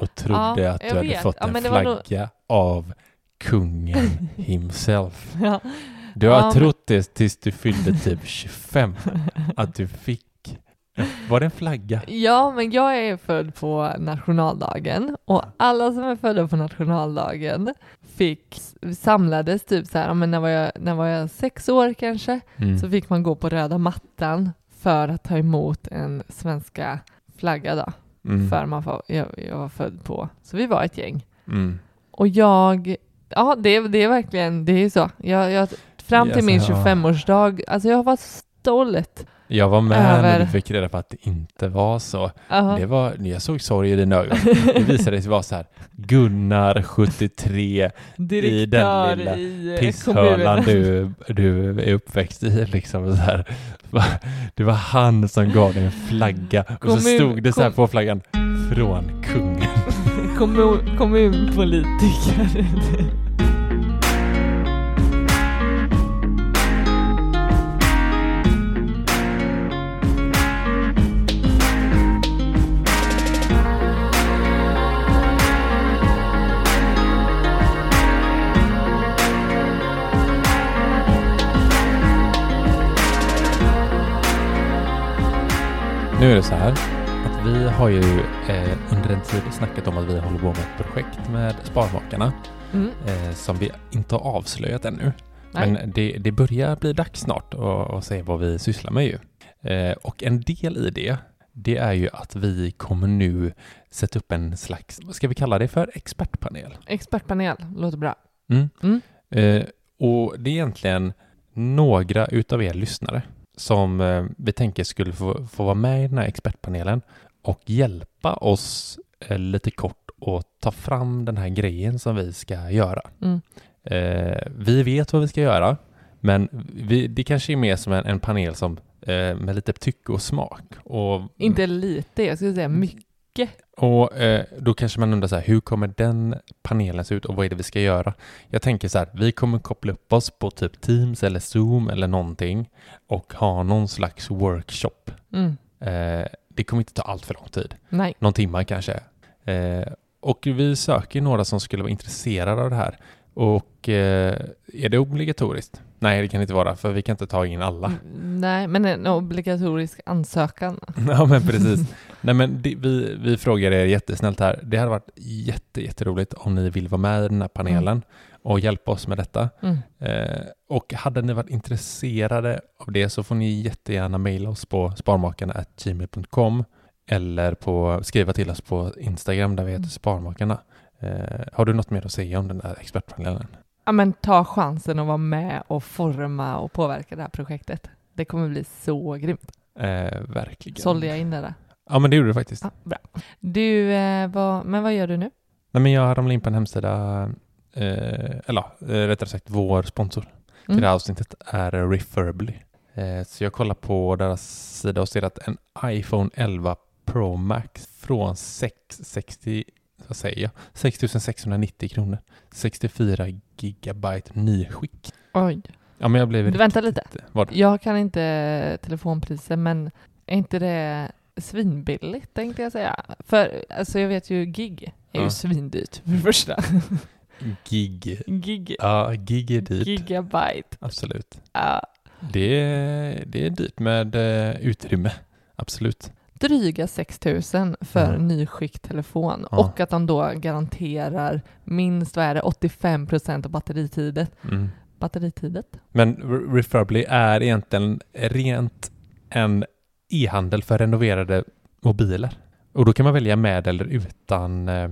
och trodde Ja, att du hade vet. fått Ja, en var flagga nog- av kungen himself? Ja. Du har Ja, trott det tills du fyllde typ 25, att du fick. Var det en flagga? Ja, men jag är född på nationaldagen och alla som är födda på nationaldagen fick, samlades typ så här, ja, men när var jag, när var jag sex år kanske, Mm. så fick man gå på röda mattan för att ta emot en svenska flagga då, Mm. för man var, jag, jag var född på. Så vi var ett gäng. Mm. Och jag, ja det, det är verkligen, det är så. Jag, jag, fram till Yes, min ja. 25-årsdag, alltså jag var stolt. Jag var med när Över- du fick reda på att det inte var så. Ja. Det var, jag såg sorg i dina ögon. Det visade sig vara så här, Gunnar 73 i den Direktör lilla i, eh, pisshörnan du, du är uppväxt i. Liksom, så här. Det var han som gav dig en flagga och så Kommun- stod det så här på flaggan, från kungen. Kommun, kommunpolitiker. Nu är det så här att vi har ju eh, under en tid snackat om att vi håller på med ett projekt med Sparmakarna Mm. eh, som vi inte har avslöjat ännu. Nej. Men det, det börjar bli dags snart att se vad vi sysslar med ju. Eh, och en del i det, det är ju att vi kommer nu sätta upp en slags, vad ska vi kalla det för, expertpanel. Expertpanel, låter bra. Mm. Mm. Eh, och det är egentligen några utav er lyssnare som eh, vi tänker skulle få, få vara med i den här expertpanelen och hjälpa oss eh, lite kort att ta fram den här grejen som vi ska göra. Mm. Eh, vi vet vad vi ska göra, men vi, det kanske är mer som en, en panel som eh, med lite tycke och smak. Och, Inte lite, jag skulle säga mycket. Och eh, då kanske man undrar så här, hur kommer den panelen se ut och vad är det vi ska göra? Jag tänker så här, vi kommer koppla upp oss på typ Teams eller Zoom eller någonting och ha någon slags workshop. Mm. Eh, det kommer inte ta allt för lång tid, Nej. någon timme kanske. Eh, och vi söker några som skulle vara intresserade av det här. Och eh, är det obligatoriskt? Nej, det kan inte vara, för vi kan inte ta in alla. Mm, Nej, men en obligatorisk ansökan. Ja men precis. Nej men det, vi, vi frågar er jättesnällt här. Det hade varit jätte, jätteroligt om ni vill vara med i den här panelen och hjälpa oss med detta. Mm. Eh, och hade ni varit intresserade av det så får ni jättegärna mejla oss på sparmakarna.gmail.com eller på, skriva till oss på Instagram där vi heter Mm. Sparmakarna. Eh, har du något mer att säga om den här expertpanelen? Ja, men ta chansen att vara med och forma och påverka det här projektet. Det kommer bli så grymt. Eh, verkligen. Sålde jag in det där? Ja men det gjorde du faktiskt. Ja, bra. Du, eh, vad, men vad gör du nu? Nej, men jag ramlade in på en hemsida, eh, eller eh, rättare sagt vår sponsor till Mm. det här avsnittet är Refurbly. Eh, så jag kollar på deras sida och ser att en iPhone 11 Pro Max från 660, vad säger jag, 6690 kronor. 64 gigabyte nyskick. Oj. Ja men jag blev Du, vänta lite. Vad? Jag kan inte telefonpriser, men är inte det svinbilligt tänkte jag säga? För alltså jag vet ju gig är ju Ja. svindyrt för det första. Gig. Gig, Ja, gig är dyrt. gigabyte. Absolut. Ja. Det är, det är dyrt med eh, utrymme. Absolut. dryga 6 000 för Ja. nyskick telefon Ja. och att de då garanterar minst vad är det, 85 procent av batteritidet. Mm. Batteritidet? Men Re- Refurbly är egentligen rent en e-handel för renoverade mobiler. Och då kan man välja med eller utan eh,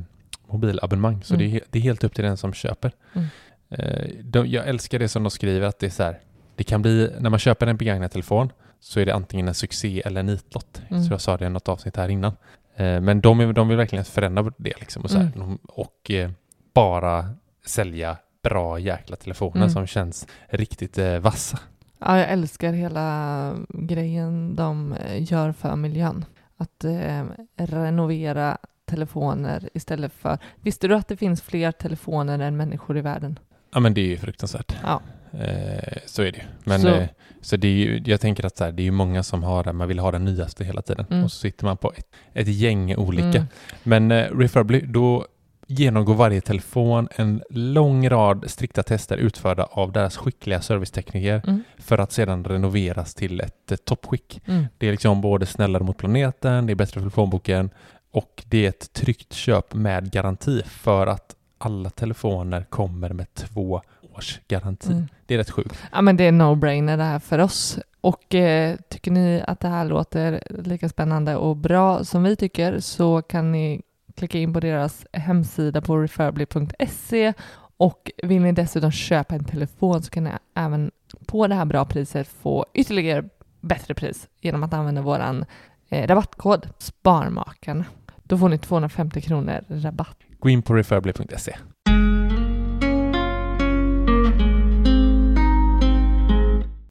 mobilabonnemang. Så Mm. det, är, he- det är helt upp till den som köper. Mm. Eh, de, jag älskar det som de skriver att det är så här. Det kan bli, när man köper en begagnad telefon så är det antingen en succé eller en nitlott. Mm. Så jag sa det i något avsnitt här innan. Eh, men de, de vill verkligen förändra det liksom och, så här, Mm. de, och eh, bara sälja bra jäkla telefoner Mm. som känns riktigt eh, vassa. Ja, jag älskar hela grejen de eh, gör för miljön. Att eh, renovera telefoner istället för... Visste du att det finns fler telefoner än människor i världen? Ja men det är ju fruktansvärt. Ja. Eh, så är det ju. Men Så- eh, så det är ju, jag tänker att så här, det är ju många som har det, man vill ha den nyaste hela tiden. Mm. Och så sitter man på ett, ett gäng olika. Mm. Men eh, Refurbly, då genomgår varje telefon en lång rad strikta tester utförda av deras skickliga servicetekniker Mm. för att sedan renoveras till ett eh, toppskick. Mm. Det är liksom både snällare mot planeten, det är bättre för plånboken och det är ett tryggt köp med garanti för att alla telefoner kommer med två års garanti. Mm. Det är rätt sjukt. Ja, men det är no-brainer det här för oss. Och eh, tycker ni att det här låter lika spännande och bra som vi tycker så kan ni klicka in på deras hemsida på refurbly.se och vill ni dessutom köpa en telefon så kan ni även på det här bra priset få ytterligare bättre pris genom att använda våran eh, rabattkod Sparmakarna. Då får ni 250 kronor rabatt. Gå in på refurbly.se.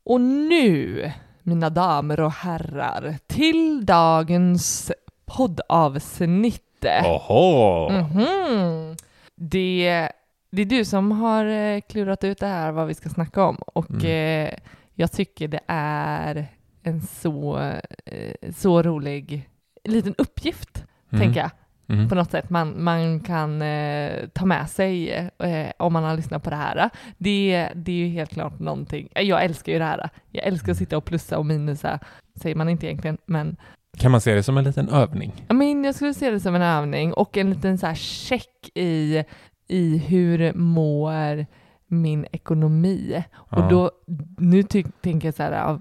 Och nu, mina damer och herrar, till dagens poddavsnitt. Oho! Mhm. Det, det är du som har eh, klurat ut det här, vad vi ska snacka om. Och Mm. eh, jag tycker det är en så, eh, så rolig liten uppgift, Mm. tänker jag. Mm. På något sätt man, man kan eh, ta med sig eh, om man har lyssnat på det här. Det, det är ju helt klart någonting. Jag älskar ju det här. Jag älskar att sitta och plussa och minusa, säger man inte egentligen, men Kan man se det som en liten övning? Ja, men jag skulle se det som en övning och en liten så check i, i hur mår min ekonomi. Ja. Och då, nu ty- tänker jag så här,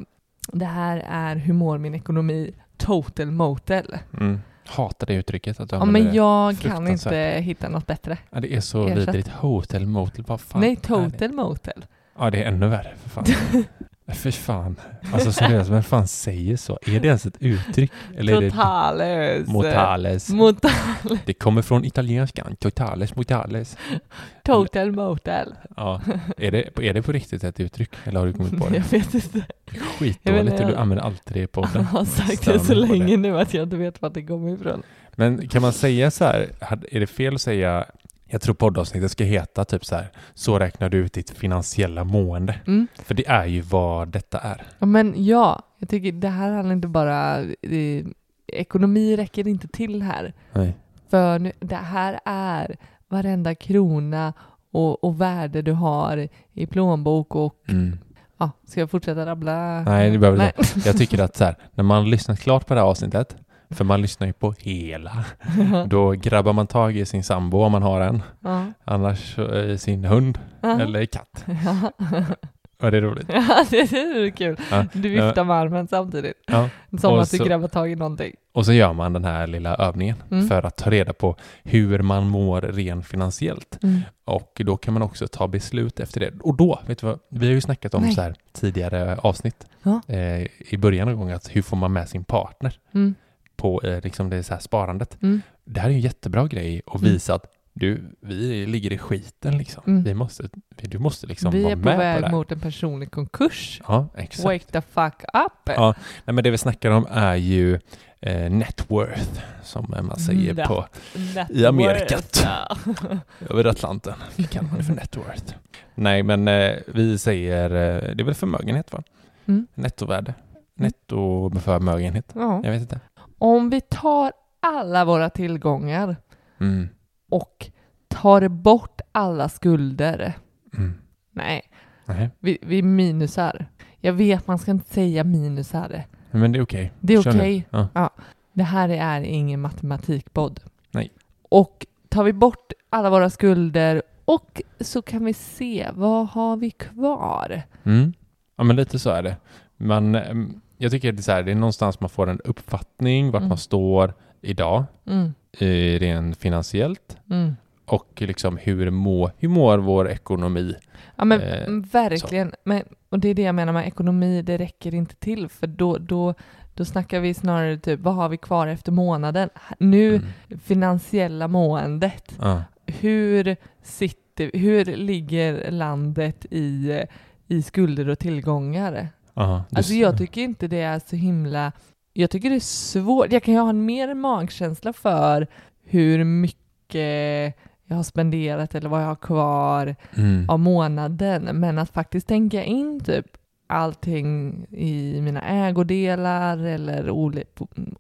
det här är hur mår min ekonomi total motel. Mm. Hatar det uttrycket. Att du Ja, men jag kan inte hitta något bättre. Ja, det är så Ersätt. vidrigt. Hotel, motel, vad fan Nej, total motel. Ja, det är ännu värre. För fan. för fan. Alltså seriöst, vem fan säger så? Är det ens ett uttryck? Eller det Totales. Motales? Mot- Det kommer från italienskan. Totales, motales. total motel. Ja. Är det, är det på riktigt ett uttryck? Eller har du kommit på Jag det? vet inte. Skitdåligt Jag och du använder alltid det i podden. Jag har sagt det så på länge nu att jag inte vet vart det kommer ifrån. Men kan man säga så här, är det fel att säga, jag tror poddavsnittet ska heta typ så här, så räknar du ut ditt finansiella mående. Mm. För det är ju vad detta är. Ja, men ja, jag tycker det här handlar inte bara... Eh, ekonomi räcker inte till här. Nej. För nu, det här är varenda krona och, och värde du har i plånbok och... Mm. Ja, ska jag fortsätta rabbla? Nej, det behöver Nej. inte. Jag tycker att så här, när man lyssnat klart på det här avsnittet, för man lyssnar ju på hela, då grabbar man tag i sin sambo om man har en, ja. annars eh, sin hund Ja. eller katt. Ja. Ja, det är roligt. ja, det är kul. Du viftar med armen samtidigt. Som att du så- grabbar tag i någonting. Och så gör man den här lilla övningen Mm. för att ta reda på hur man mår rent finansiellt. Mm. Och då kan man också ta beslut efter det. Och då, vet du vad, vi har ju snackat om Nej. så här tidigare avsnitt eh, i början av gången, att hur får man med sin partner Mm. På eh, liksom det så här sparandet. Mm. Det här är en jättebra grej att Mm. visa att du, vi ligger i skiten liksom. Mm. Vi måste, du måste liksom Vi vara är på med på väg det här. mot en personlig konkurs. Ja, exakt. Wake the fuck up! Ja, nej, men det vi snackar om är ju eh, net worth, som man säger Mm, på Net I Amerika. worth. Ja. över Atlanten. kallar man det för net worth. Nej, men eh, vi säger, eh, det är väl förmögenhet va? Mm. Nettovärde. Nettoförmögenhet. Ja. Jag vet inte. Om vi tar alla våra tillgångar Mm. och tar bort alla skulder. Mm. Nej, Nej, vi, vi minusar. Jag vet, man ska inte säga minusar. men det är okej. Det är Kör nu. okej. Ja. Det här är ingen matematikpodd. Nej. Och tar vi bort alla våra skulder och så kan vi se, vad har vi kvar? Mm. ja, men lite så är det. Men ehm, jag tycker det är, så här, det är någonstans man får en uppfattning vart Mm. man står idag, Mm, rent finansiellt. mm. Och liksom hur, må, hur mår vår ekonomi? Ja men Eh, verkligen. Men, och det är det jag menar med ekonomi, det räcker inte till för då, då, då snackar vi snarare typ vad har vi kvar efter månaden? Nu, Mm. finansiella måendet. Ja. Hur, sitter, hur ligger landet i, i skulder och tillgångar? Du Alltså jag tycker inte det är så himla... Jag tycker det är svårt. Jag kan ju ha en mer magkänsla för hur mycket jag har spenderat eller vad jag har kvar mm. av månaden. Men att faktiskt tänka in typ allting i mina ägodelar eller oli-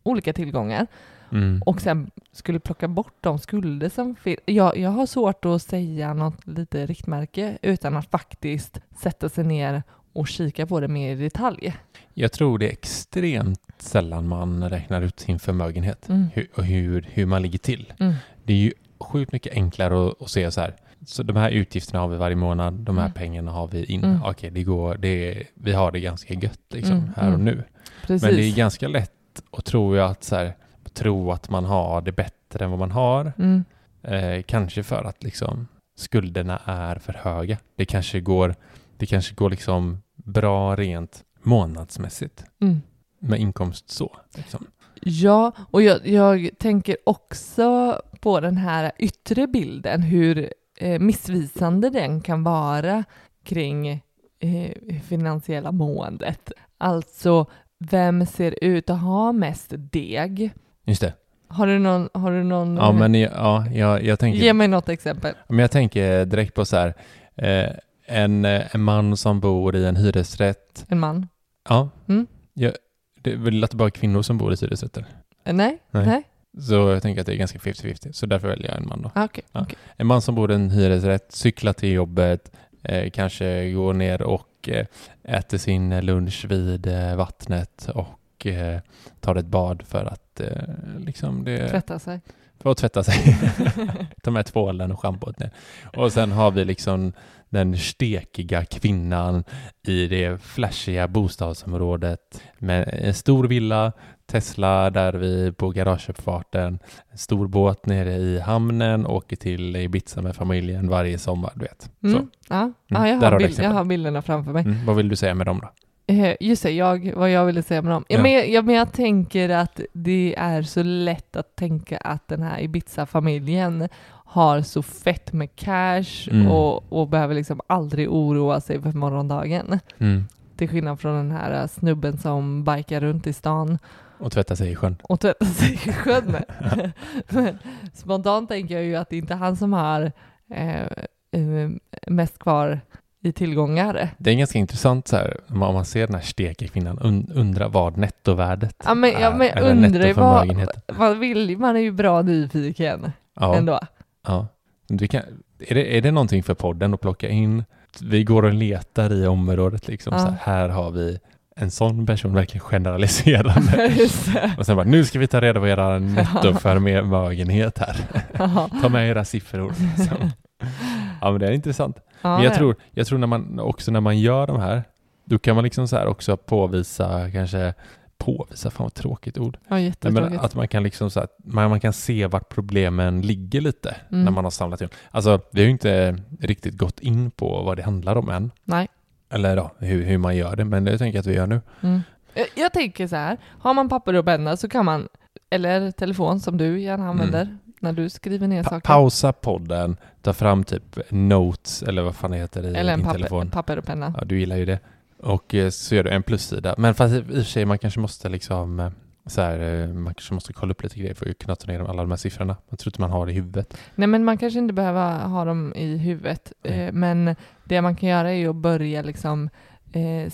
olika tillgångar Mm. och sen skulle plocka bort de skulder som finns. Jag, jag har svårt att säga något lite riktmärke utan att faktiskt sätta sig ner och kika på det mer i detalj. Jag tror det är extremt sällan man räknar ut sin förmögenhet Mm. hur, och hur, hur man ligger till. Mm. Det är ju sjukt mycket enklare att, att se så här. Så de här utgifterna har vi varje månad, de här Mm. pengarna har vi in. Mm. Okej, det går, det vi har det ganska gött liksom, Mm, här och mm. nu. Precis. Men det är ganska lätt att tro att, så här, tro att man har det bättre än vad man har. mm. Eh, kanske för att liksom, skulderna är för höga. Det kanske går, det kanske går liksom bra rent månadsmässigt Mm. med inkomst så. Liksom. Ja, och jag, jag tänker också på den här yttre bilden, hur eh, missvisande den kan vara kring eh, finansiella måendet. Alltså, vem ser ut att ha mest deg? Just det. Har du någon... Har du någon Ja, men ja, jag, jag, tänker, Ge mig något exempel. men jag tänker direkt på så här, eh, en, eh, en man som bor i en hyresrätt. En man? Ja, Mm. jag, det är väl att det bara är kvinnor som bor i hyresrätter. Eh, Nej? Nej. Nej? Så jag tänker att det är ganska 50-50, så därför väljer jag en man då. Ah, Okej. Ja. okej. En man som bor i en hyresrätt, cyklar till jobbet, eh, kanske går ner och eh, äter sin lunch vid eh, vattnet och eh, tar ett bad för att liksom det... Tvätta sig. För att tvätta sig. Ta med tvålen och schampot ner. Och sen har vi liksom den stekiga kvinnan i det flashiga bostadsområdet med en stor villa, Tesla där vi på garageuppfarten, en stor båt nere i hamnen, åker till Ibiza med familjen varje sommar, du vet. Mm. Så. Ja, ja där jag, har bild, jag har bilderna framför mig. Mm. Vad vill du säga med dem då? Eh, Just det, jag, vad jag ville säga med dem. Ja. Ja. Men, jag- ja, men jag tänker att det är så lätt att tänka att den här Ibiza-familjen har så fett med cash Mm. och, och behöver liksom aldrig oroa sig för morgondagen. Mm. Till skillnad från den här eh, snubben som bikar runt i stan Och tvätta sig i sjön. och tvättar sig i sjön. Men spontant tänker jag ju att det inte är han som har eh, mest kvar i tillgångar. Det är ganska intressant så här, om man man ser den här stekekvinnan, und, undra vad nettovärdet Ja men, ja, är, men eller undrar vad, vad vill man är ju bra nyfiken Ja. ändå. Ja. Du kan, är, det, är det någonting för podden att plocka in? Vi går och letar i området liksom. Ja. Så här, här har vi en sån person, verkligen generaliserande. Och sen bara, nu ska vi ta reda på era nettoförmögenhet här. Ja. Ta med era siffror. Liksom. Ja men det är intressant. Ja, Men jag det- tror, jag tror när man, också när man gör de här, då kan man liksom så här också påvisa, kanske påvisa, fan vad tråkigt ord. Ja, Nej, jättetråkigt. men att man kan liksom så att man, man kan se vart problemen ligger lite Mm. när man har samlat in. Alltså vi har ju inte riktigt gått in på vad det handlar om än. Nej. Eller då, hur, hur man gör det, men det tänker jag att vi gör nu. Mm. Jag, jag tänker så här, har man papper och penna så kan man, eller telefon som du gärna använder, när du skriver ner Pa- saker? pausa podden, ta fram typ notes eller vad fan det heter i Eller en din papper, telefon. papper och penna. Ja, du gillar ju det. Och eh, så gör du en plussida. Men fast i och för sig, man kanske måste liksom eh, så här, eh, man kanske måste kolla upp lite grejer för att kunna ta ner alla de här siffrorna. Man tror inte man har det i huvudet. Nej men man kanske inte behöver ha dem i huvudet. Nej. Men det man kan göra är att börja liksom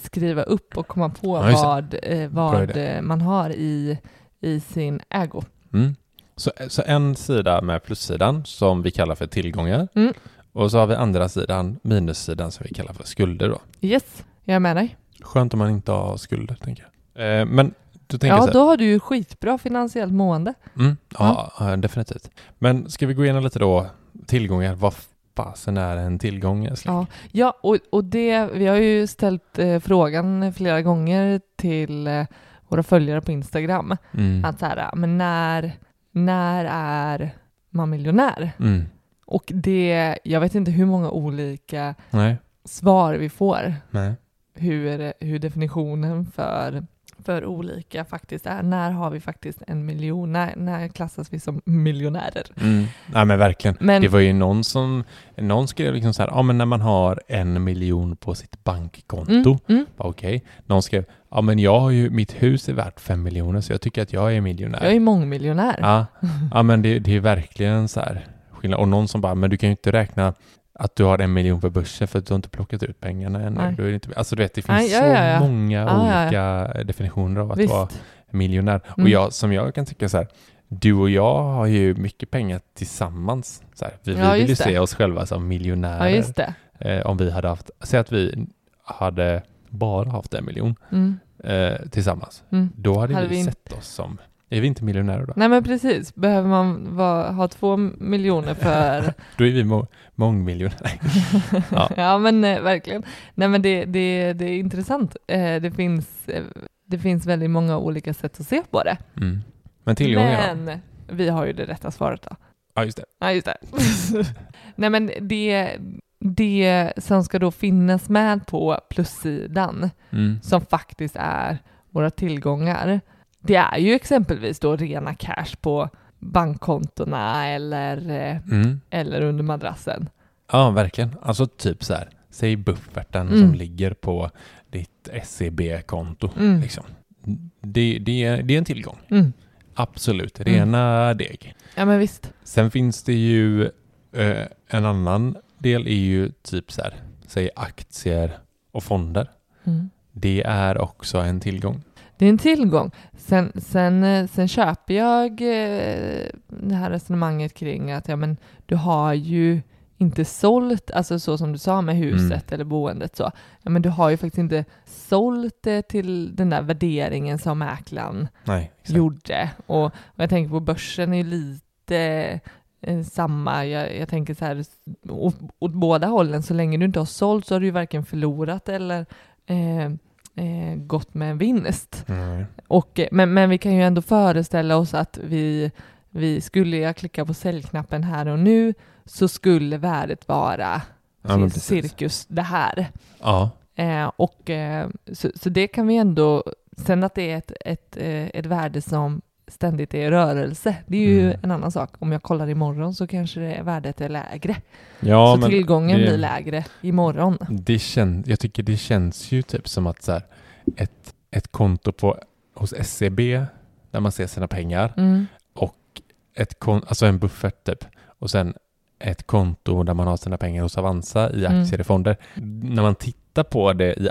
skriva upp och komma på Ja, vad, vad man har i, i sin ägo. Mm. Så, så en sida med plussidan som vi kallar för tillgångar. Mm. Och så har vi andra sidan, minussidan som vi kallar för skulder då. Yes, jag är med dig. Skönt om man inte har skulder, tänker jag. Eh, men du tänker så Ja, här, då har du ju skitbra finansiellt mående. Mm, ja, ja, definitivt. Men ska vi gå igenom lite då, tillgångar, vad fasen är en tillgång? älskling? Ja, ja och, och det, vi har ju ställt eh, frågan flera gånger till eh, våra följare på Instagram. Mm. Att så här, men när, när är man miljonär? Mm. Och det, jag vet inte hur många olika Nej, svar vi får nej. Hur, hur definitionen för, för olika faktiskt är. När har vi faktiskt en miljon? När, när klassas vi som miljonärer? Mm. Nej men verkligen. Men, Det var ju någon som, någon skrev liksom så här, ja men när man har en miljon på sitt bankkonto. mm, mm, Okej. Någon skrev, ja men jag har ju, mitt hus är värt fem miljoner så jag tycker att jag är miljonär. jag är mångmiljonär. Ja, ja men det, det är verkligen så här skillnad. Och någon som bara, men du kan ju inte räkna att du har en miljon på börsen för att du har inte plockat ut pengarna ännu. Är inte, alltså du vet, det finns Nej, ja, så ja, ja. många Ja, ja, olika definitioner av att vara Visst. miljonär. Och Mm. jag, som jag kan tycka så här, du och jag har ju mycket pengar tillsammans. Så här, vi, vi vill ju det. se oss själva som miljonärer. just det. eh, om vi hade haft, säg att vi hade bara haft en miljon Mm, eh, tillsammans. mm. Då hade, Hade vi, vi sett oss som, är vi inte miljonärer då? Nej men precis, behöver man vara, ha två miljoner för... Då är vi må, mångmiljonärer. Ja. ja. men eh, verkligen. Nej men det, det, det är intressant. Eh, det, finns, eh, det finns väldigt många olika sätt att se på det. Mm. Men tillgångar, men vi har ju det rätta svaret då. ja just det. Ja, just det. Nej, men det, det som ska då finnas med på plussidan, Mm. som faktiskt är våra tillgångar, det är ju exempelvis då rena cash på bankkontona eller, eh, Mm. eller under madrassen. Ja, verkligen. Alltså typ så här, säg bufferten Mm. som ligger på ditt SEB-konto. Mm. Liksom. Det, det, är, det är en tillgång. Mm. Absolut, rena deg. Ja, men visst. Sen finns det ju eh, en annan del är ju typ så här, säg aktier och fonder. Mm. Det är också en tillgång. Det är en tillgång. Sen, sen, eh, sen köper jag eh, det här resonemanget kring att ja, men du har ju inte sålt, alltså så som du sa med huset eller boendet så, ja, men du har ju faktiskt inte sålt det till den där värderingen som mäklaren Nej, gjorde. Och, och jag tänker på börsen är ju lite eh, samma. Jag, jag tänker så här, åt, åt båda hållen, så länge du inte har sålt så har du ju varken förlorat eller eh, eh, gått med en vinst. Mm. Och, eh, men, men vi kan ju ändå föreställa oss att vi, vi skulle jag klicka på säljknappen här och nu så skulle värdet vara Ja, cirkus det här. Ja, Eh, och, eh, så, så det kan vi ändå, sen att det är ett, ett, eh, ett värde som ständigt är i rörelse, det är ju Mm. en annan sak. Om jag kollar imorgon så kanske det värdet är lägre. ja så tillgången det- blir lägre imorgon. Det kän, jag tycker det känns ju typ som att så här, ett, ett konto på, hos SEB där man ser sina pengar Mm. ett kon, alltså en buffert typ och sen ett konto där man har sina pengar hos Avanza i Mm. aktier i fonder. När man tittar på det i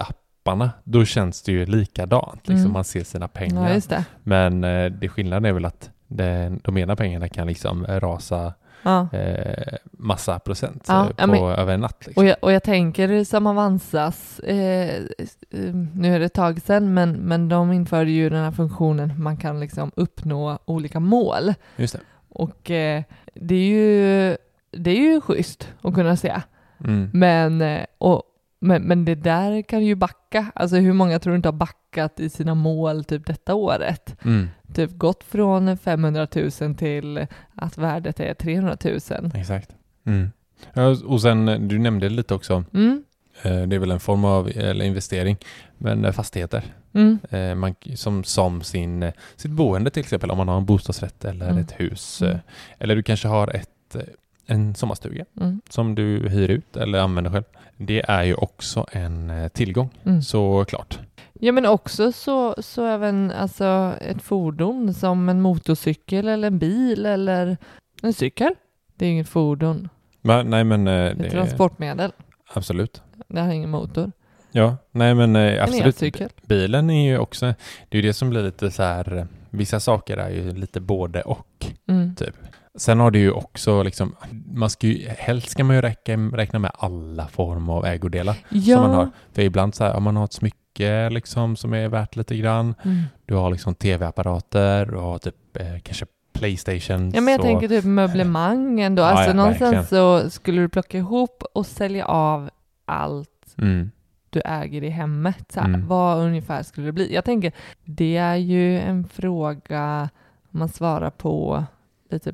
apparna då känns det ju likadant. Liksom Mm. Man ser sina pengar. Ja, det. Men eh, det skillnaden är väl att det, de ena pengarna kan liksom rasa Ja. eh, massa procent Ja, eh, på, men- över en natt. Liksom. Och jag, och jag tänker som Avanzas, eh, eh, nu är det ett tag sedan, men, men de införde ju den här funktionen man kan liksom uppnå olika mål. Just det. Och eh, det är ju det är ju schysst att kunna se. Mm. Men, eh, och, men, men det där kan ju backa. Alltså hur många tror du inte har backat i sina mål typ detta året? Mm. Typ gått från 500 000 till att värdet är 300 000. Exakt. Mm. Och sen, eh, du nämnde lite också Mm. Eh, Det är väl en form av eller investering, men eh, fastigheter. Mm. Man, som, som sin, sitt boende till exempel, om man har en bostadsrätt eller Mm. ett hus. Mm. Eller du kanske har ett, en sommarstuga Mm. som du hyr ut eller använder själv. Det är ju också en eh, tillgång, Mm. såklart. Ja men också så, så även alltså ett fordon som en motorcykel eller en bil eller en cykel. Det är inget fordon, Men, nej men eh, det är det är, transportmedel. absolut. Det har ingen motor. Ja, nej men eh, En absolut. elcykel. Bilen är ju också, det är ju det som blir lite så här, eh, vissa saker är ju lite både och. Mm. Typ. Sen har du ju också liksom, man ska ju, helst ska man ju räkna, räkna med alla former av ägodelar Ja. som man har. För ibland så här, om man har ett smycke liksom som är värt lite grann, Mm. du har liksom tv-apparater, du har typ eh, kanske Playstation. Ja men jag tänker typ möblemang ändå. Ja, Alltså ja, någonstans verkligen. så skulle du plocka ihop och sälja av allt Mm. du äger i hemmet. Så här, Mm. Vad ungefär skulle det bli? Jag tänker, det är ju en fråga man svarar på lite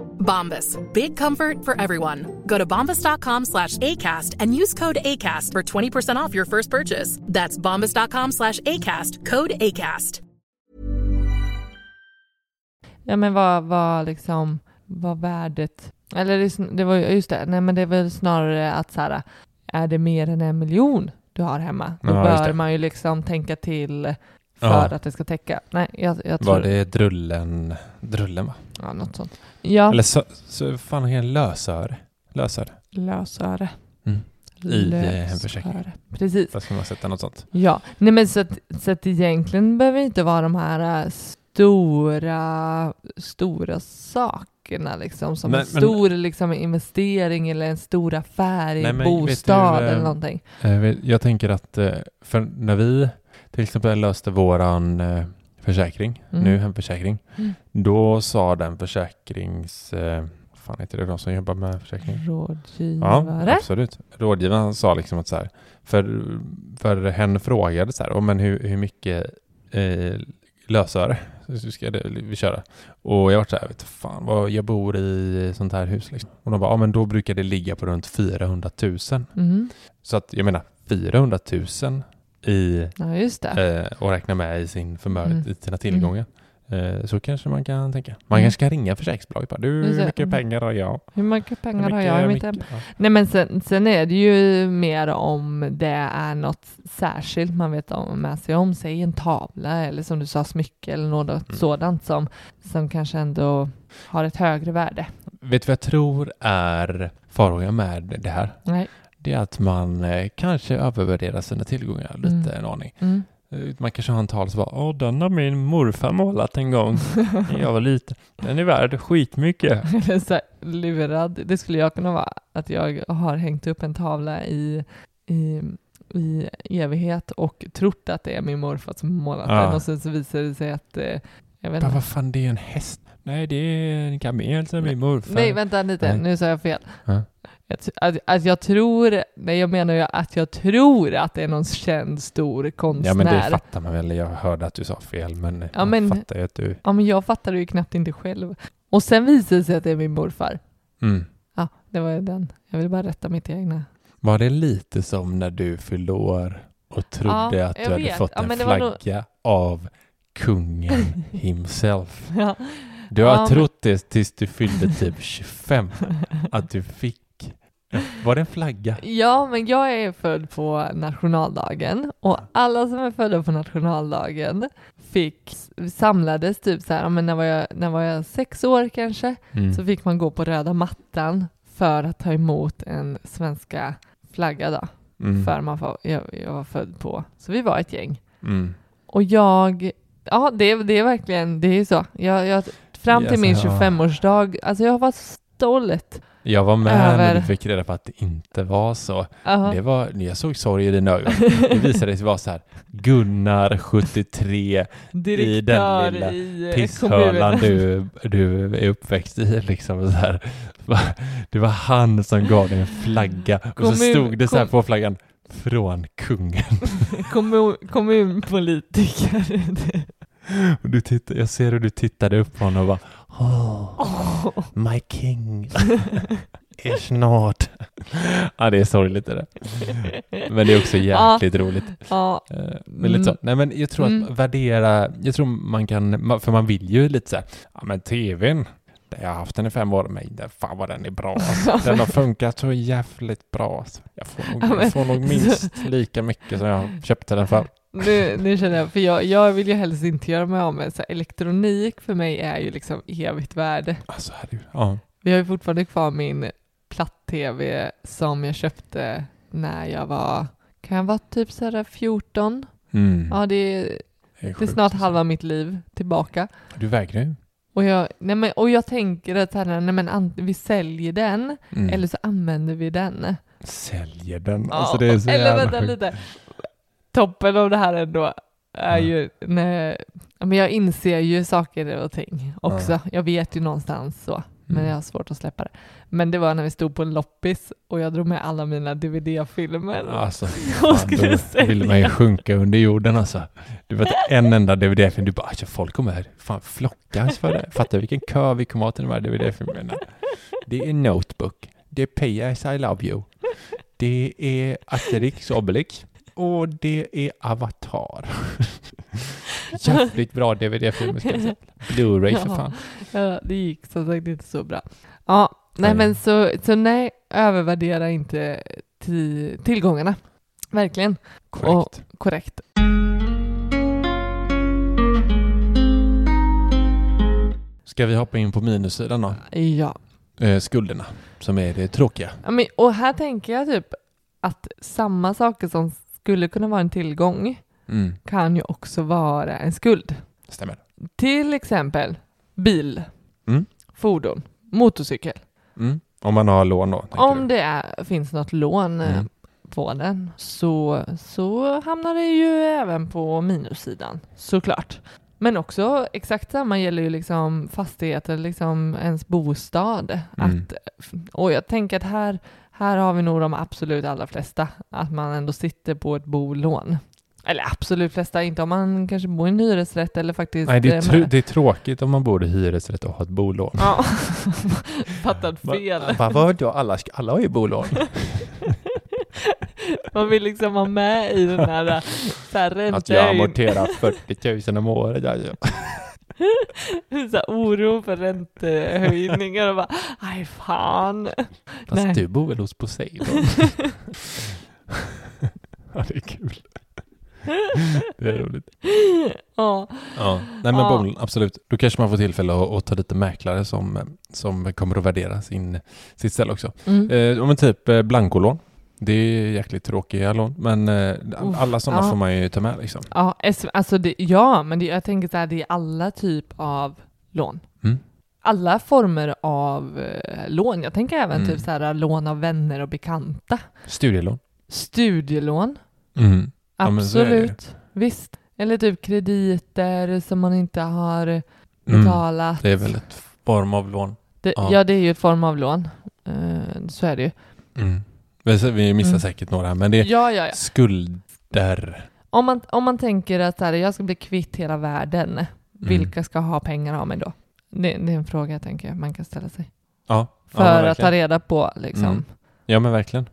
Bombas. Big comfort for everyone. Go to bombas.com slash ACAST and use code ACAST for 20% off your first purchase. That's bombas.com slash ACAST. Code ACAST. ja men vad, vad liksom, vad värdet, eller det, det var ju, just det, nej men det är väl snarare att så här, är det mer än en miljon du har hemma, då Ja, bör man ju liksom tänka till för Ja. att det ska täcka. Nej, jag, jag tror, Var det drullen, drullen va? ja något sånt. Ja, Eller så, så fan det lösöre? Lösöre. lösöre. Mm. I, eh, hemförsäkring. Lösöre. Precis. Där ska man sätta något sånt. Ja, nej men så att, så att egentligen behöver det inte vara de här äh, stora, stora sakerna liksom som Men- en men- stor liksom investering eller en stor affär i en men bostad du, eh, eller någonting. Eh, Jag tänker att eh, för när vi till exempel löste våran eh, försäkring, Mm. nu hemförsäkring, Mm. då sa den försäkrings... eh, fan heter det de som jobbar med försäkring? Ja, Rådgivare. absolut. Rådgivaren sa liksom att så här, för, för hen frågade så här, "Oh, men hur, hur mycket eh, lösöre ska det, vi köra? Och jag var så här, vet fan, vad, jag bor i sånt här hus liksom. Och de bara, ja men då brukar det ligga på runt 400 000. Mm. Så att jag menar 400 000 i, Ja, eh, och räkna med i sin förmögenhet, Mm. sina tillgångar. Eh, så kanske man kan tänka. Man Mm. kanske kan ringa försäkringsbolaget bara, du hur mycket Mm. pengar har jag? Hur mycket pengar Hur har jag i mitt mycket- hem? ja. Nej men sen, sen är det ju mer om det är något särskilt man vet om med sig om, säg en tavla eller som du sa smycke eller något Mm. sådant som, som kanske ändå har ett högre värde. Vet du vad jag tror är farhågan med det här? Nej. Det är att man eh, kanske övervärderar sina tillgångar lite Mm. en aning. Mm. Eh, Man kanske har en tal som bara, åh den har min morfar målat en gång när jag var liten. Den är värd skitmycket. Eller så här, lurad. Det skulle jag kunna vara. Att jag har hängt upp en tavla i, i, i evighet och trott att det är min morfar som målat Ja. den och sen så visar det sig att eh, jag vet inte. vad fan, det är en häst. Nej, det är en kamel som min morfar. Nej, vänta lite. Nej. Nu sa jag fel. Ja. Att, att, att jag tror, nej jag menar ju att jag tror att det är någon känd stor konstnär. Ja men det fattar man väl. Jag hörde att du sa fel men, Ja, jag men- fattar ju att du... Ja, men jag fattar det ju knappt inte själv. Och sen visar det sig att det är min morfar. Mm. Ja, det var ju den. Jag vill bara rätta mitt egna. Var det lite som när du fyllde år och trodde Ja, att du jag hade vet. fått Ja, en flagga nog- av kungen himself? Ja. Du har Ja, trott det tills du fyllde typ 25 att du fick Var det en flagga? Ja, men jag är född på nationaldagen och alla som är födda på nationaldagen fick, samlades typ så här, men när var jag, när var jag sex år kanske, Mm. så fick man gå på röda mattan för att ta emot en svenska flagga då, Mm. för man var, jag, jag var född på. Så vi var ett gäng. Mm. Och jag, ja det, det är verkligen, det är ju så. Jag, jag, fram till Yes, min ja. 25-årsdag, alltså jag var stolt. Jag var med när Över- du fick reda på att det inte var så. Ja. Det var, jag såg sorg i dina ögon. Det visade sig vara så här, Gunnar 73 i den lilla i eh, pisshölan kommunen. du, du är uppväxt i liksom så här. Det var han som gav dig en flagga och så stod det så här på flaggan från kungen. Kommun, kommunpolitiker. Och du tittade, jag ser hur du tittade upp på honom och bara oh, my king is not. ja, det är sorgligt det där. Men det är också jäkligt roligt. ja, Eh, Men lite så. Nej, men jag tror att Mm. värdera, jag tror man kan, för man vill ju lite så här, ja men tvn, jag har haft den i fem år, men fan vad den är bra. Den har funkat så jävligt bra. Jag, får nog, jag får nog minst lika mycket som jag köpte den för. Nu, nu känner jag, för jag, jag vill ju helst inte göra mig av med så här, elektronik för mig är ju liksom evigt värde. Alltså, herregud. Ja. Vi har ju fortfarande kvar min platt-tv som jag köpte när jag var, kan jag vara typ så här 14? Mm. Ja, det är, Det är, det är snart alltså. halva mitt liv tillbaka. Du vägrar ju. Och jag, nej men, och jag tänker att här, nej men, vi säljer den Mm. eller så använder vi den. Säljer den. Ja, Alltså det är så eller jävla vänta sjukt. lite. Toppen av det här ändå är Ja. ju när, men jag inser ju saker och ting också. Jag vet ju någonstans så, men Mm. jag har svårt att släppa det. Men det var när vi stod på en loppis och jag drog med alla mina DVD-filmer. Alltså, fan, då säga. vill man ju sjunka under jorden alltså. Du vet en enda DVD-film, du bara alltså, folk kommer här, fan flockas för det. Fattar du vilken kö vi kommer ha till de här DVD-filmerna? Det är Notebook, det är P.S. I Love You, det är Asterix Obelix och det är Avatar. Jävligt bra säga. Blu-ray för fan. Ja, det gick som sagt inte så bra. Ja, nej Nej. men så, så nej, övervärdera inte ti- tillgångarna. Verkligen. Korrekt. Korrekt. Ska vi hoppa in på minussidan då? Ja. Eh, skulderna, som är det tråkiga. Ja, men, och här tänker jag typ att samma saker som skulle kunna vara en tillgång Mm, kan ju också vara en skuld. stämmer. Till exempel bil, Mm. fordon, motorcykel. Mm. Om man har lån då? Om det är, finns något lån eh, Mm. på den så, så hamnar det ju även på minussidan såklart. Men också exakt samma gäller ju liksom fastigheter, liksom ens bostad. Mm. Att, och jag tänker att här, här har vi nog de absolut allra flesta, att man ändå sitter på ett bolån. Eller absolut flesta, inte om man kanske bor i en hyresrätt eller faktiskt... Nej, det är, eh, tr- det är tråkigt om man bor i hyresrätt och har ett bolån. Ja, fattat fel. Va, va, vadå? Alla, alla har ju bolån. Man vill liksom vara med i den här, så här Att jag amorterar 40 000 om året. Ja, ja. så här oro för räntehöjningar och bara, aj fan. Fast Nej. du bor väl hos Poseidon? ja, det är kul. Det är roligt. Ja, Ja. Nej men Ja. bolån, absolut. Då kanske man får tillfälle att, att ta lite mäklare som, som kommer att värdera sin, sitt ställe också. mm. Eh, men typ eh, blankolån. Det är jäkligt tråkiga lån, men eh, alla sådana ja. får man ju ta med liksom. ja alltså det, ja, men det, jag tänker så här, det är alla typ av lån. Mm. Alla former av eh, lån. Jag tänker även Mm. typ så här lån av vänner och bekanta. Studielån. Studielån, Mm. Ja, absolut. Visst. Eller typ krediter som man inte har Mm. betalat. Det är väl ett form av lån. Det, Ja. ja. det är ju ett form av lån. Eh, så är det ju. Vi- missar Mm. säkert några, men det är Ja, ja, ja. skulder. Om man, om man tänker att här, jag ska bli kvitt hela världen, Mm. vilka ska ha pengar av mig då? Det, det är en fråga jag tänker man kan ställa sig. Ja, För att ta reda på liksom. Mm. Ja, men verkligen.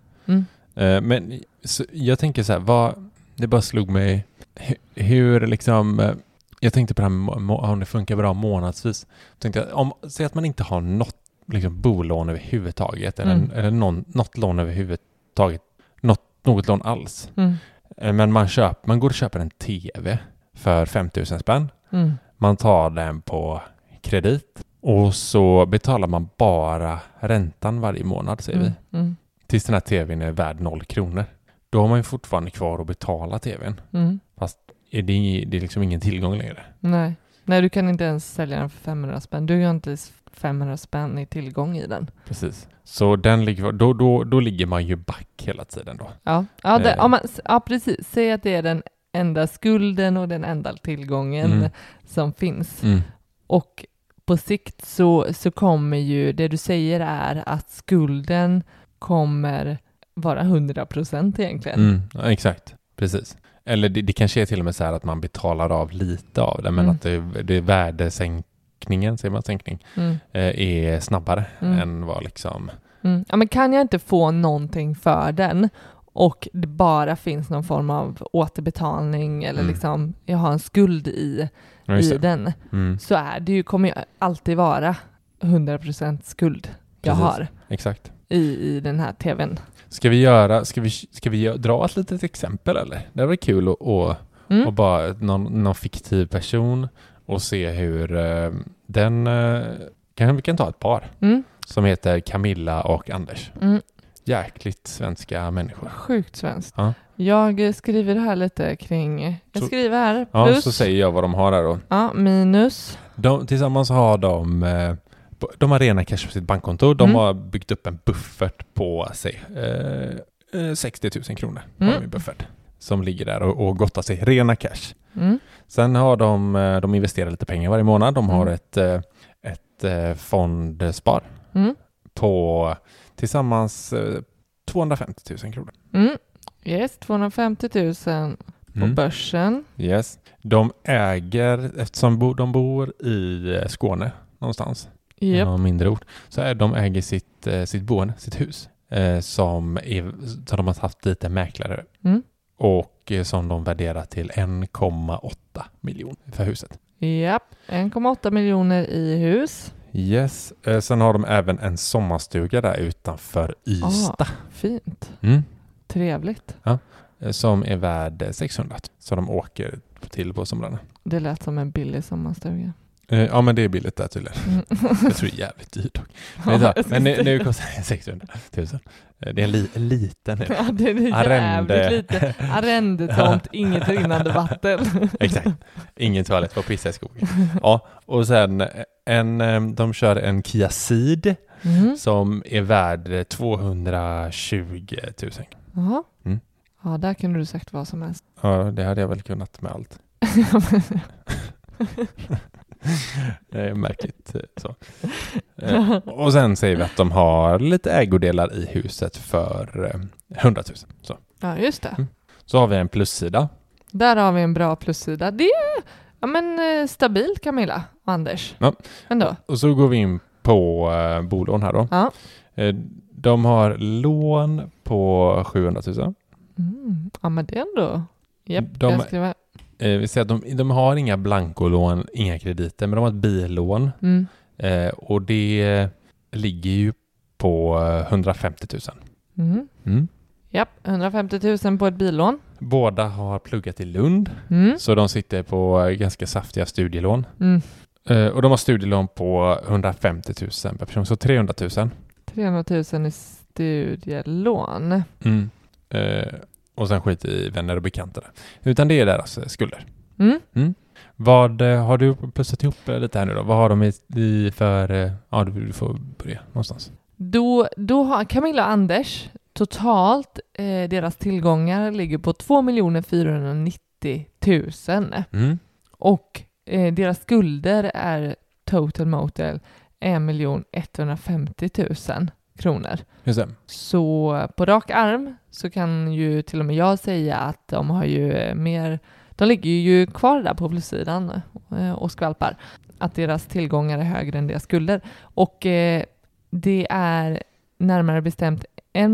Eh, Men så, jag tänker så här, vad, det bara slog mig hu- hur liksom, eh, jag tänkte på det här med om det funkar bra månadsvis. Jag tänkte, om, säg att man inte har något, liksom bolån överhuvudtaget eller, Mm. eller någon, något lån överhuvudtaget, något, något lån alls. Mm. Eh, Men man, köp, man går och köper en TV för 5000 spänn. Mm. Man tar den på kredit och så betalar man bara räntan varje månad säger vi. Mm. Mm. Tills den här TVn är värd noll kronor. Då har man ju fortfarande kvar att betala TVn. Mm. Är det, det är liksom ingen tillgång längre. Nej. Nej, du kan inte ens sälja den för 500 spänn. Du har inte 500 spänn i tillgång i den. Precis. Så den ligger, då, då, då ligger man ju back hela tiden då. Ja, ja, det, Eh. man, ja precis. Säg att det är den enda skulden och den enda tillgången Mm. som finns. Mm. Och på sikt så, så kommer ju, det du säger är att skulden kommer vara 100 procent egentligen. Mm, ja, exakt, precis. Eller det, det kanske är till och med så här att man betalar av lite av det, men Mm. att det, det värdesänkningen, säger man sänkning, Mm. eh, är snabbare Mm. än vad liksom... Mm. Ja, men kan jag inte få någonting för den och det bara finns någon form av återbetalning eller Mm. liksom jag har en skuld i, Ja, i den Mm, så är det ju, kommer ju alltid vara 100% skuld jag Precis. har exakt. i, i den här tvn. Ska vi göra, ska vi, ska vi dra ett litet exempel eller? Det var kul att, att, Mm. att bara någon, någon fiktiv person och se hur eh, den, eh, kan, vi kan ta ett par Mm. som heter Camilla och Anders. Mm. Jäkligt svenska människor. Sjukt svenskt. Ja. Jag eh, skriver här lite kring, jag Så- skriver här Ja, plus, så säger jag vad de har där då. ja, minus, De, tillsammans har de, eh, de har rena cash på sitt bankkonto. De Mm. har byggt upp en buffert på sig. Eh, eh, 60 000 kronor har Mm. de i buffert. Som ligger där och, och gottar sig. Rena cash. mm. Sen har de, eh, de investerar lite pengar varje månad. De har Mm. ett, eh, ett eh, fondspar Mm. på tillsammans eh, 250 000 kronor. Mm. Yes, 250 000 på Mm. börsen. Yes. De äger, eftersom de bor i Skåne någonstans, Japp. någon mindre ort, så är de äger sitt, sitt boende, sitt hus, eh, som, är, som de har haft lite mäklare Mm. Och eh, som de värderar till 1,8 miljoner för huset. Japp, 1,8 miljoner i hus. Yes. Eh, sen har de även en sommarstuga där utanför Ystad. Fint. Mm. Trevligt. Eh, som är värd eh, 600 så de åker till på somrarna. Det lät som en billig sommarstuga. Eh, ja men det är billigt där tydligen. Mm. Jag tror det är jävligt dyrt dock. Men, Ja, men nu, nu kostar det 600 000. Eh, Det är en, li, en liten. Ja, det är jävligt lite. Arrendetomt, inget rinnande vatten. Exakt. Ingen toalett för att pissa i skogen. Ja, och sen en, eh, de kör en Kia Ceed Mm. som är värd 220 000. Jaha. Mm. Ja, där kunde du sagt vad som helst. Ja, det hade jag väl kunnat med allt. Det är märkligt eh, så. Eh, Och sen säger vi att de har lite ägodelar i huset för eh, 100 000. Så. ja, just det. så har vi en plussida. Där har vi en bra plussida. Det är ja, men, eh, stabilt Camilla och Anders. Ja. Ändå. Och så går vi in på eh, bolån här då. Ja. Eh, de har lån på 700 000. Mm. ja, men det är ändå... Japp, De- jag skriver. Eh, vi säger att de, de har inga blankolån, inga krediter, men de har ett billån. Mm. Eh, och det ligger ju på eh, 150 000. Mm. Mm. Japp, 150 000 på ett billån. Båda har pluggat i Lund, Mm. så de sitter på eh, ganska saftiga studielån. Mm. Eh, och de har studielån på 150 000 per person, så 300 000. 300 000 i studielån. Mm. Eh, och sen skit i vänner och bekanta. Utan det är deras eh, skulder. Mm. Vad eh, har du plussat ihop eh, lite här nu då? Vad har de i, i för... Ja, du får börja någonstans. Då, då har Camilla och Anders totalt, eh, deras tillgångar ligger på 2 490 000 Mm. och eh, deras skulder är total motel 1 150 000 kronor. Så på rak arm så kan ju till och med jag säga att de har ju mer, de ligger ju kvar där på plussidan eh, och skvalpar. Att deras tillgångar är högre än deras skulder. Och eh, det är närmare bestämt 1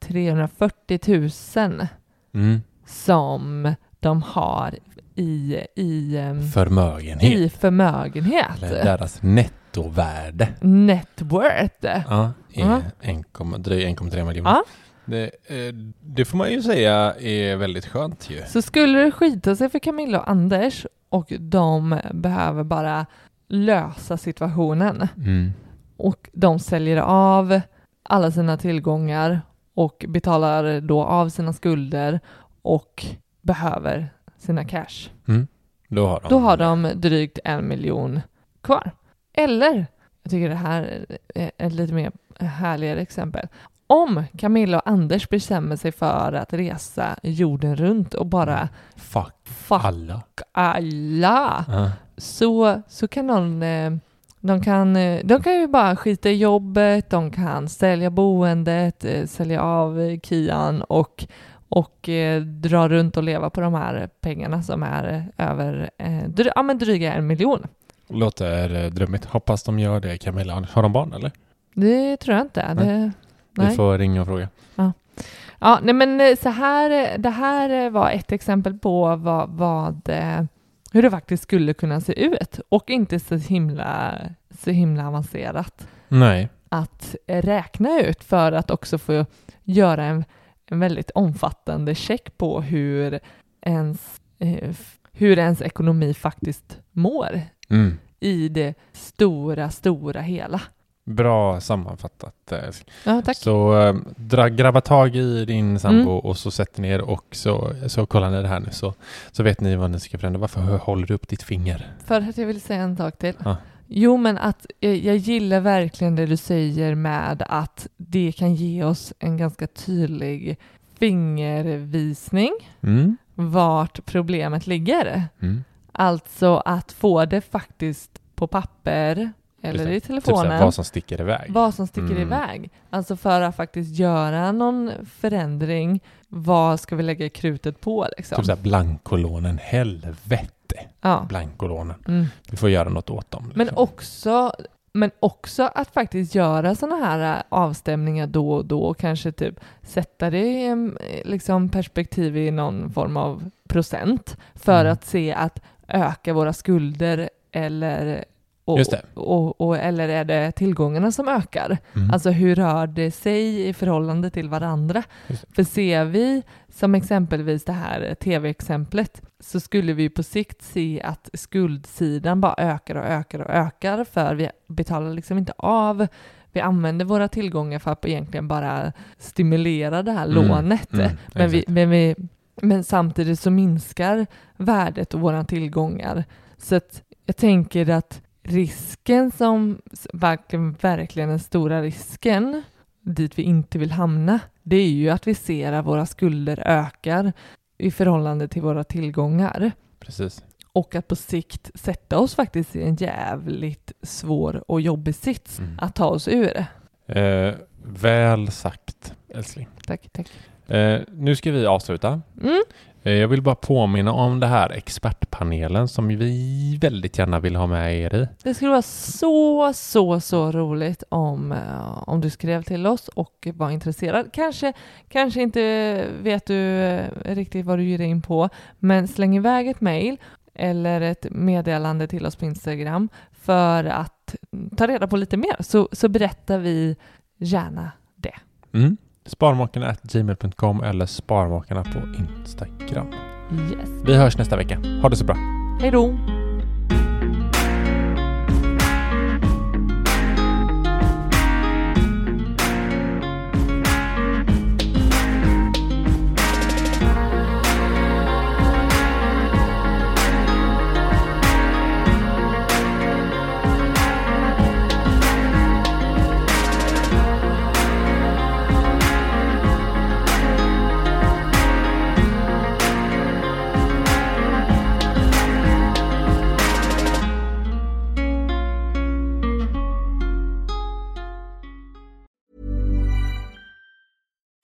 340 000 Mm. som de har i, i, ehm, Förmögenhet. i förmögenhet. Eller deras netto nettovärde net worth. ja, är Ja. 1,- drygt 1,3 miljoner. Ja. Det, eh, det får man ju säga är väldigt skönt ju. Så skulle det skita sig för Camilla och Anders och de behöver bara lösa situationen Mm. och de säljer av alla sina tillgångar och betalar då av sina skulder och behöver sina cash. Då har de, Då har de drygt en miljon kvar. Eller, jag tycker det här är ett lite mer härligare exempel. Om Camilla och Anders bestämmer sig för att resa jorden runt och bara Fuck fuck alla. alla Ja. så, så kan de, eh, de kan, eh, de kan ju bara skita i jobbet, de kan sälja boendet, eh, sälja av Kian och, och dra runt och leva på de här pengarna som är över dry, ja, men dryga en miljon. Låter eh, drömmigt. Hoppas de gör det, Camilla. Har de barn eller? Det tror jag inte. Nej. Det, Vi nej. får ringa och fråga. Ja, nej men eh, så här, eh, det här var ett exempel på vad, vad, hur det faktiskt skulle kunna se ut och inte så himla, så himla avancerat. Nej. att räkna ut för att också få göra en, en väldigt omfattande check på hur ens, hur ens ekonomi faktiskt mår Mm. i det stora, stora hela. Bra sammanfattat. eh, Ja, tack. Så eh, dra, grabba tag i din sambo Mm. och så sätter ni er och så, så kollar ni det här nu så, så vet ni vad ni ska förändra. Varför håller du upp ditt finger? För att jag vill säga en sak till. Ja. Jo, men att eh, jag gillar verkligen det du säger med att det kan ge oss en ganska tydlig fingervisning Mm. vart problemet ligger. Mm. Alltså att få det faktiskt på papper eller Just det. i Typ såhär, telefonen. vad som sticker iväg. vad som sticker Mm. iväg. Alltså för att faktiskt göra någon förändring. Vad ska vi lägga krutet på liksom? Typ såhär blankolånen. Helvete. ja. Blankolånen. Mm. Vi får göra något åt dem. Men liksom. också, men också att faktiskt göra sådana här äh, avstämningar då och då och kanske typ sätta det i eh, liksom perspektiv i någon form av procent för Mm. att se att öka våra skulder eller och. Och, och, eller är det tillgångarna som ökar? Mm. Alltså hur rör det sig i förhållande till varandra? För ser vi som exempelvis det här tv-exemplet så skulle vi på sikt se att skuldsidan bara ökar och ökar och ökar för vi betalar liksom inte av. Vi använder våra tillgångar för att egentligen bara stimulera det här Mm, lånet. mm, men, vi, men, vi, men samtidigt så minskar värdet av våra tillgångar. Så att jag tänker att risken som verkligen, verkligen den stora risken dit vi inte vill hamna, det är ju att vi ser att våra skulder ökar i förhållande till våra tillgångar Precis. och att på sikt sätta oss faktiskt i en jävligt svår och jobbig sits Mm. att ta oss ur. Eh, väl sagt, älskling. Tack, tack. Eh, nu ska vi avsluta. Mm. Eh, jag vill bara påminna om det här expertpanelen som vi väldigt gärna vill ha med er i. Det skulle vara så, så, så roligt om, eh, om du skrev till oss och var intresserad. Kanske, kanske inte vet du eh, riktigt vad du ger in på, men släng iväg ett mejl eller ett meddelande till oss på Instagram för att ta reda på lite mer, så, så berättar vi gärna det. Mm. Sparmakarna gmail.com eller Sparmakarna på Instagram. Yes. Vi hörs nästa vecka. Ha det så bra. Hej då!